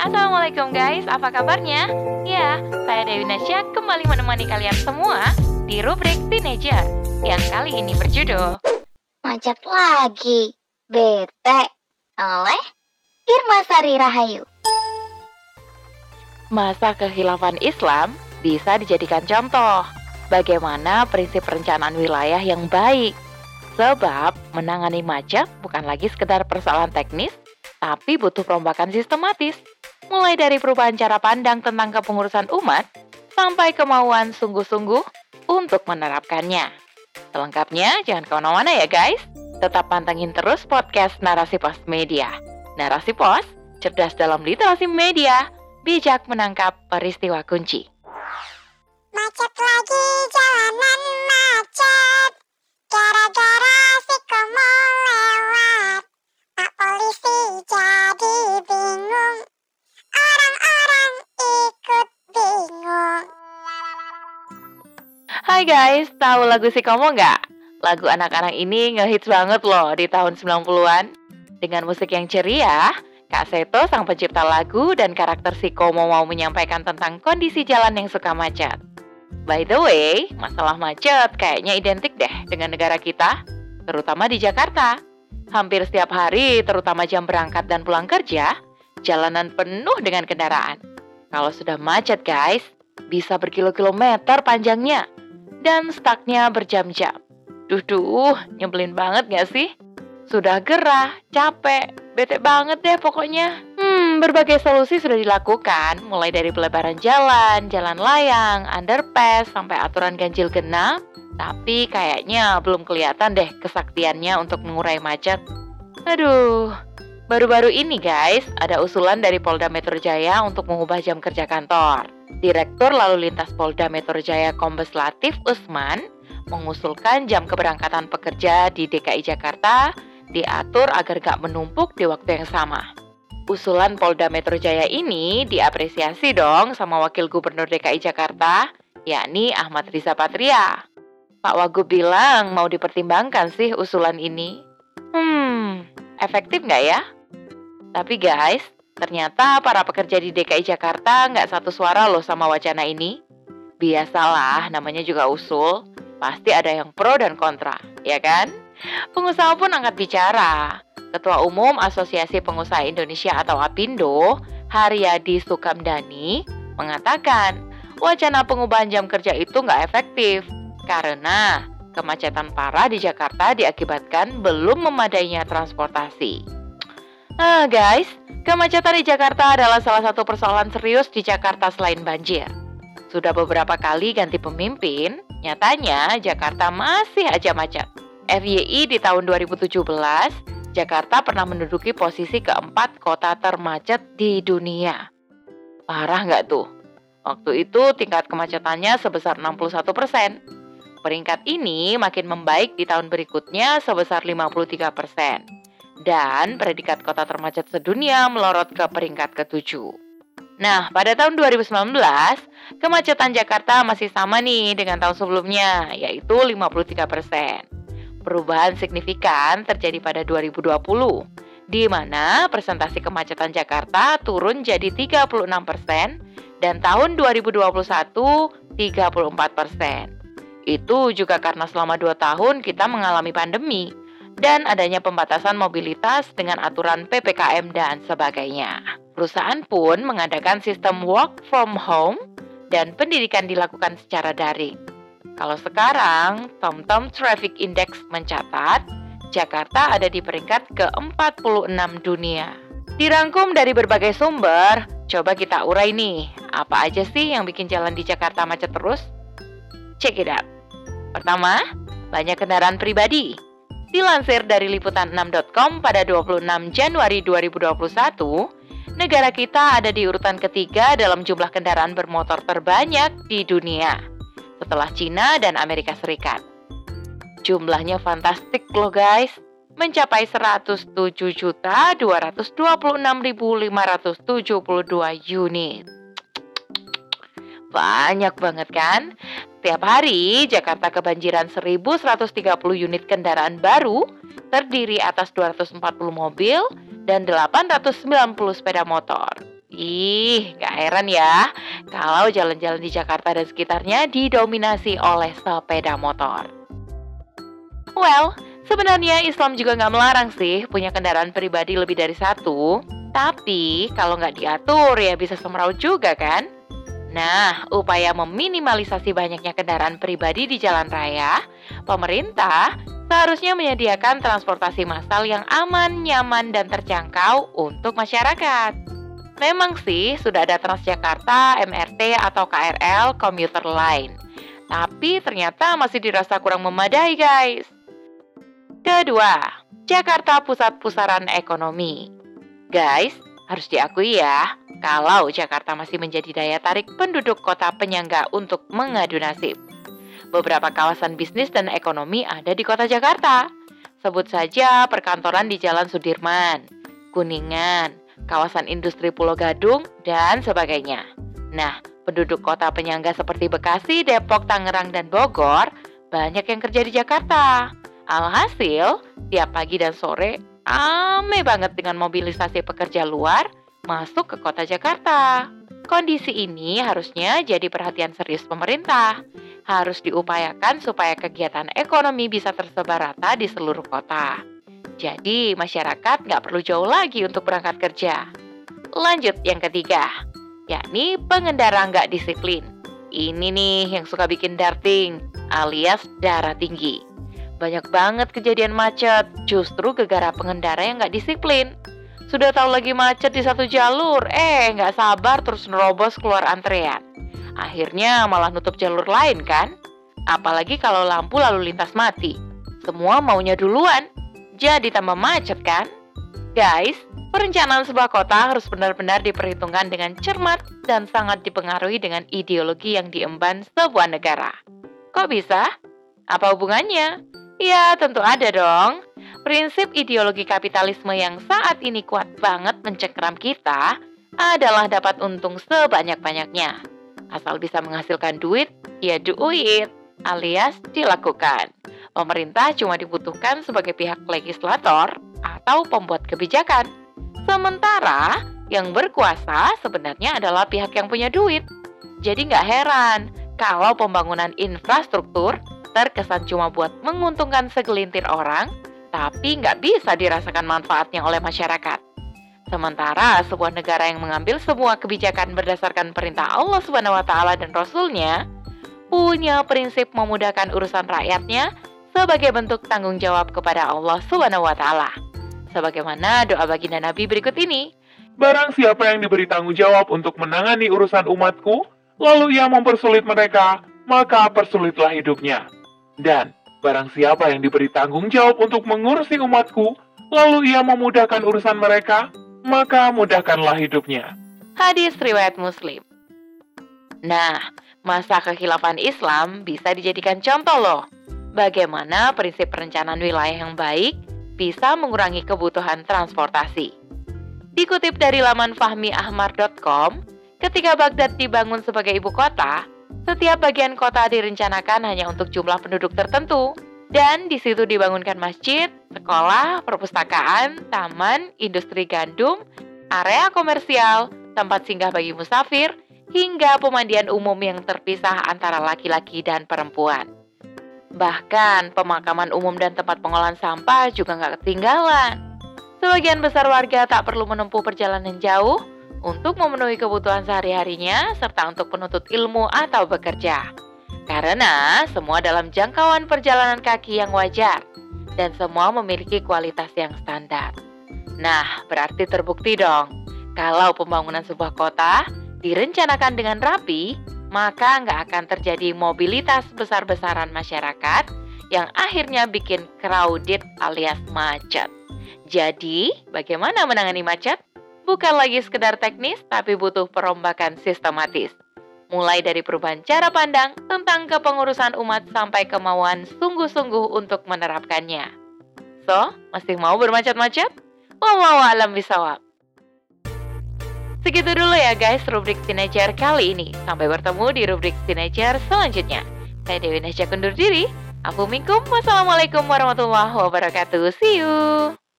Assalamualaikum guys, apa kabarnya? Ya, saya Dewi Nasya kembali menemani kalian semua di rubrik Teenager yang kali ini berjudul Macet lagi, bete, oleh Irma Sari Rahayu. Masa kekhilafan Islam bisa dijadikan contoh bagaimana prinsip perencanaan wilayah yang baik. Sebab menangani macet bukan lagi sekedar persoalan teknis, tapi butuh perombakan sistematis. Mulai dari perubahan cara pandang tentang kepengurusan umat, sampai kemauan sungguh-sungguh untuk menerapkannya. Selengkapnya, jangan ke mana-mana ya guys. Tetap pantengin terus podcast Narasi Pos Media. Narasi Pos, cerdas dalam literasi media, bijak menangkap peristiwa kunci. Macet lagi jalanan macet, gara-gara si Hai guys, tahu lagu Si Komo nggak? Lagu anak-anak ini ngehits banget loh di tahun 90-an. Dengan musik yang ceria, Kak Seto sang pencipta lagu dan karakter Si Komo mau menyampaikan tentang kondisi jalan yang suka macet. By the way, masalah macet kayaknya identik deh dengan negara kita, terutama di Jakarta. Hampir setiap hari, terutama jam berangkat dan pulang kerja, jalanan penuh dengan kendaraan. Kalau sudah macet guys, bisa berkilo-kilometer panjangnya dan stucknya berjam-jam. Duh duh, nyebelin banget gak sih? Sudah gerah, capek, bete banget deh pokoknya. Hmm, berbagai solusi sudah dilakukan, mulai dari pelebaran jalan, jalan layang, underpass, sampai aturan ganjil genap. Tapi kayaknya belum kelihatan deh kesaktiannya untuk mengurai macet. Aduh, baru-baru ini guys, ada usulan dari Polda Metro Jaya untuk mengubah jam kerja kantor. Direktur Lalu Lintas Polda Metro Jaya Kombes Latif Usman mengusulkan jam keberangkatan pekerja di DKI Jakarta diatur agar gak menumpuk di waktu yang sama. Usulan Polda Metro Jaya ini diapresiasi dong sama Wakil Gubernur DKI Jakarta, yakni Ahmad Riza Patria. Pak Wagub bilang mau dipertimbangkan sih usulan ini. Hmm, efektif nggak ya? Tapi guys, ternyata para pekerja di DKI Jakarta nggak satu suara loh sama wacana ini. Biasalah, namanya juga usul. Pasti ada yang pro dan kontra, ya kan? Pengusaha pun angkat bicara. Ketua Umum Asosiasi Pengusaha Indonesia atau APindo, Haryadi Sukamdani, mengatakan wacana pengubahan jam kerja itu nggak efektif karena kemacetan parah di Jakarta diakibatkan belum memadainya transportasi. Nah guys, kemacetan di Jakarta adalah salah satu persoalan serius di Jakarta selain banjir. Sudah beberapa kali ganti pemimpin, nyatanya Jakarta masih aja macet. FYI di tahun 2017, Jakarta pernah menduduki posisi keempat kota termacet di dunia. Parah nggak tuh? Waktu itu tingkat kemacetannya sebesar 61 persen. Peringkat ini makin membaik di tahun berikutnya sebesar 53 persen. Dan predikat kota termacet sedunia melorot ke peringkat ketujuh. Nah, pada tahun 2019, kemacetan Jakarta masih sama nih dengan tahun sebelumnya, yaitu 53 persen. Perubahan signifikan terjadi pada 2020, di mana presentasi kemacetan Jakarta turun jadi 36 persen dan tahun 2021 34 persen. Itu juga karena selama dua tahun kita mengalami pandemi dan adanya pembatasan mobilitas dengan aturan PPKM dan sebagainya. Perusahaan pun mengadakan sistem work from home dan pendidikan dilakukan secara daring. Kalau sekarang, TomTom Traffic Index mencatat Jakarta ada di peringkat ke-46 dunia. Dirangkum dari berbagai sumber, coba kita urai nih, apa aja sih yang bikin jalan di Jakarta macet terus? Check it out. Pertama, banyak kendaraan pribadi. Dilansir dari liputan6.com pada 26 Januari 2021, negara kita ada di urutan ketiga dalam jumlah kendaraan bermotor terbanyak di dunia, setelah Cina dan Amerika Serikat. Jumlahnya fantastik loh guys, mencapai 107.226.572 unit. Banyak banget kan? Setiap hari, Jakarta kebanjiran 1.130 unit kendaraan baru, terdiri atas 240 mobil dan 890 sepeda motor. Ih, gak heran ya kalau jalan-jalan di Jakarta dan sekitarnya didominasi oleh sepeda motor. Well, sebenarnya Islam juga nggak melarang sih punya kendaraan pribadi lebih dari satu. Tapi kalau nggak diatur ya bisa semeraut juga kan? Nah, upaya meminimalisasi banyaknya kendaraan pribadi di jalan raya, pemerintah seharusnya menyediakan transportasi massal yang aman, nyaman, dan terjangkau untuk masyarakat. Memang sih sudah ada Transjakarta, MRT, atau KRL komuter lain. Tapi ternyata masih dirasa kurang memadai guys. Kedua, Jakarta pusat pusaran ekonomi. Guys, harus diakui ya, kalau Jakarta masih menjadi daya tarik penduduk kota penyangga untuk mengadu nasib. Beberapa kawasan bisnis dan ekonomi ada di kota Jakarta. Sebut saja perkantoran di Jalan Sudirman, Kuningan, kawasan industri Pulau Gadung, dan sebagainya. Nah, penduduk kota penyangga seperti Bekasi, Depok, Tangerang, dan Bogor banyak yang kerja di Jakarta. Alhasil, tiap pagi dan sore ame banget dengan mobilisasi pekerja luar masuk ke kota Jakarta. Kondisi ini harusnya jadi perhatian serius pemerintah. Harus diupayakan supaya kegiatan ekonomi bisa tersebar rata di seluruh kota. Jadi masyarakat nggak perlu jauh lagi untuk berangkat kerja. Lanjut yang ketiga, yakni pengendara nggak disiplin. Ini nih yang suka bikin darting alias darah tinggi. Banyak banget kejadian macet, justru gegara pengendara yang nggak disiplin. Sudah tahu lagi macet di satu jalur, eh nggak sabar terus nerobos keluar antrean. Akhirnya malah nutup jalur lain kan? Apalagi kalau lampu lalu lintas mati. Semua maunya duluan, jadi tambah macet kan? Guys, perencanaan sebuah kota harus benar-benar diperhitungkan dengan cermat dan sangat dipengaruhi dengan ideologi yang diemban sebuah negara. Kok bisa? Apa hubungannya? Ya, tentu ada dong. Prinsip ideologi kapitalisme yang saat ini kuat banget mencengkeram kita adalah dapat untung sebanyak-banyaknya. Asal bisa menghasilkan duit, ya do it, alias dilakukan. Pemerintah cuma dibutuhkan sebagai pihak legislator atau pembuat kebijakan. Sementara yang berkuasa sebenarnya adalah pihak yang punya duit. Jadi nggak heran kalau pembangunan infrastruktur terkesan cuma buat menguntungkan segelintir orang, tapi nggak bisa dirasakan manfaatnya oleh masyarakat. Sementara sebuah negara yang mengambil semua kebijakan berdasarkan perintah Allah Subhanahu wa taala dan Rasulnya punya prinsip memudahkan urusan rakyatnya sebagai bentuk tanggung jawab kepada Allah Subhanahu wa taala. Sebagaimana doa baginda Nabi berikut ini. Barang siapa yang diberi tanggung jawab untuk menangani urusan umatku, lalu ia mempersulit mereka, maka persulitlah hidupnya. Dan barang siapa yang diberi tanggung jawab untuk mengurusi umatku, lalu ia memudahkan urusan mereka, maka mudahkanlah hidupnya. Hadis riwayat Muslim. Nah, masa kekhilafan Islam bisa dijadikan contoh loh. Bagaimana prinsip perencanaan wilayah yang baik bisa mengurangi kebutuhan transportasi. Dikutip dari laman fahmiahmar.com, ketika Baghdad dibangun sebagai ibu kota, setiap bagian kota direncanakan hanya untuk jumlah penduduk tertentu, dan di situ dibangunkan masjid, sekolah, perpustakaan, taman, industri gandum, area komersial, tempat singgah bagi musafir, hingga pemandian umum yang terpisah antara laki-laki dan perempuan. Bahkan pemakaman umum dan tempat pengolahan sampah juga nggak ketinggalan. Sebagian besar warga tak perlu menempuh perjalanan jauh untuk memenuhi kebutuhan sehari-harinya serta untuk penuntut ilmu atau bekerja. Karena semua dalam jangkauan perjalanan kaki yang wajar dan semua memiliki kualitas yang standar. Nah, berarti terbukti dong, kalau pembangunan sebuah kota direncanakan dengan rapi, maka nggak akan terjadi mobilitas besar-besaran masyarakat yang akhirnya bikin crowded alias macet. Jadi, bagaimana menangani macet? Bukan lagi sekedar teknis, tapi butuh perombakan sistematis. Mulai dari perubahan cara pandang tentang kepengurusan umat sampai kemauan sungguh-sungguh untuk menerapkannya. So, masih mau bermacet-macet? Wallahu alam bisawab. Segitu dulu ya guys rubrik Teenager kali ini. Sampai bertemu di rubrik Teenager selanjutnya. Saya Dewi Nasya kundur diri. Aku Minkum. Wassalamualaikum warahmatullahi wabarakatuh. See you.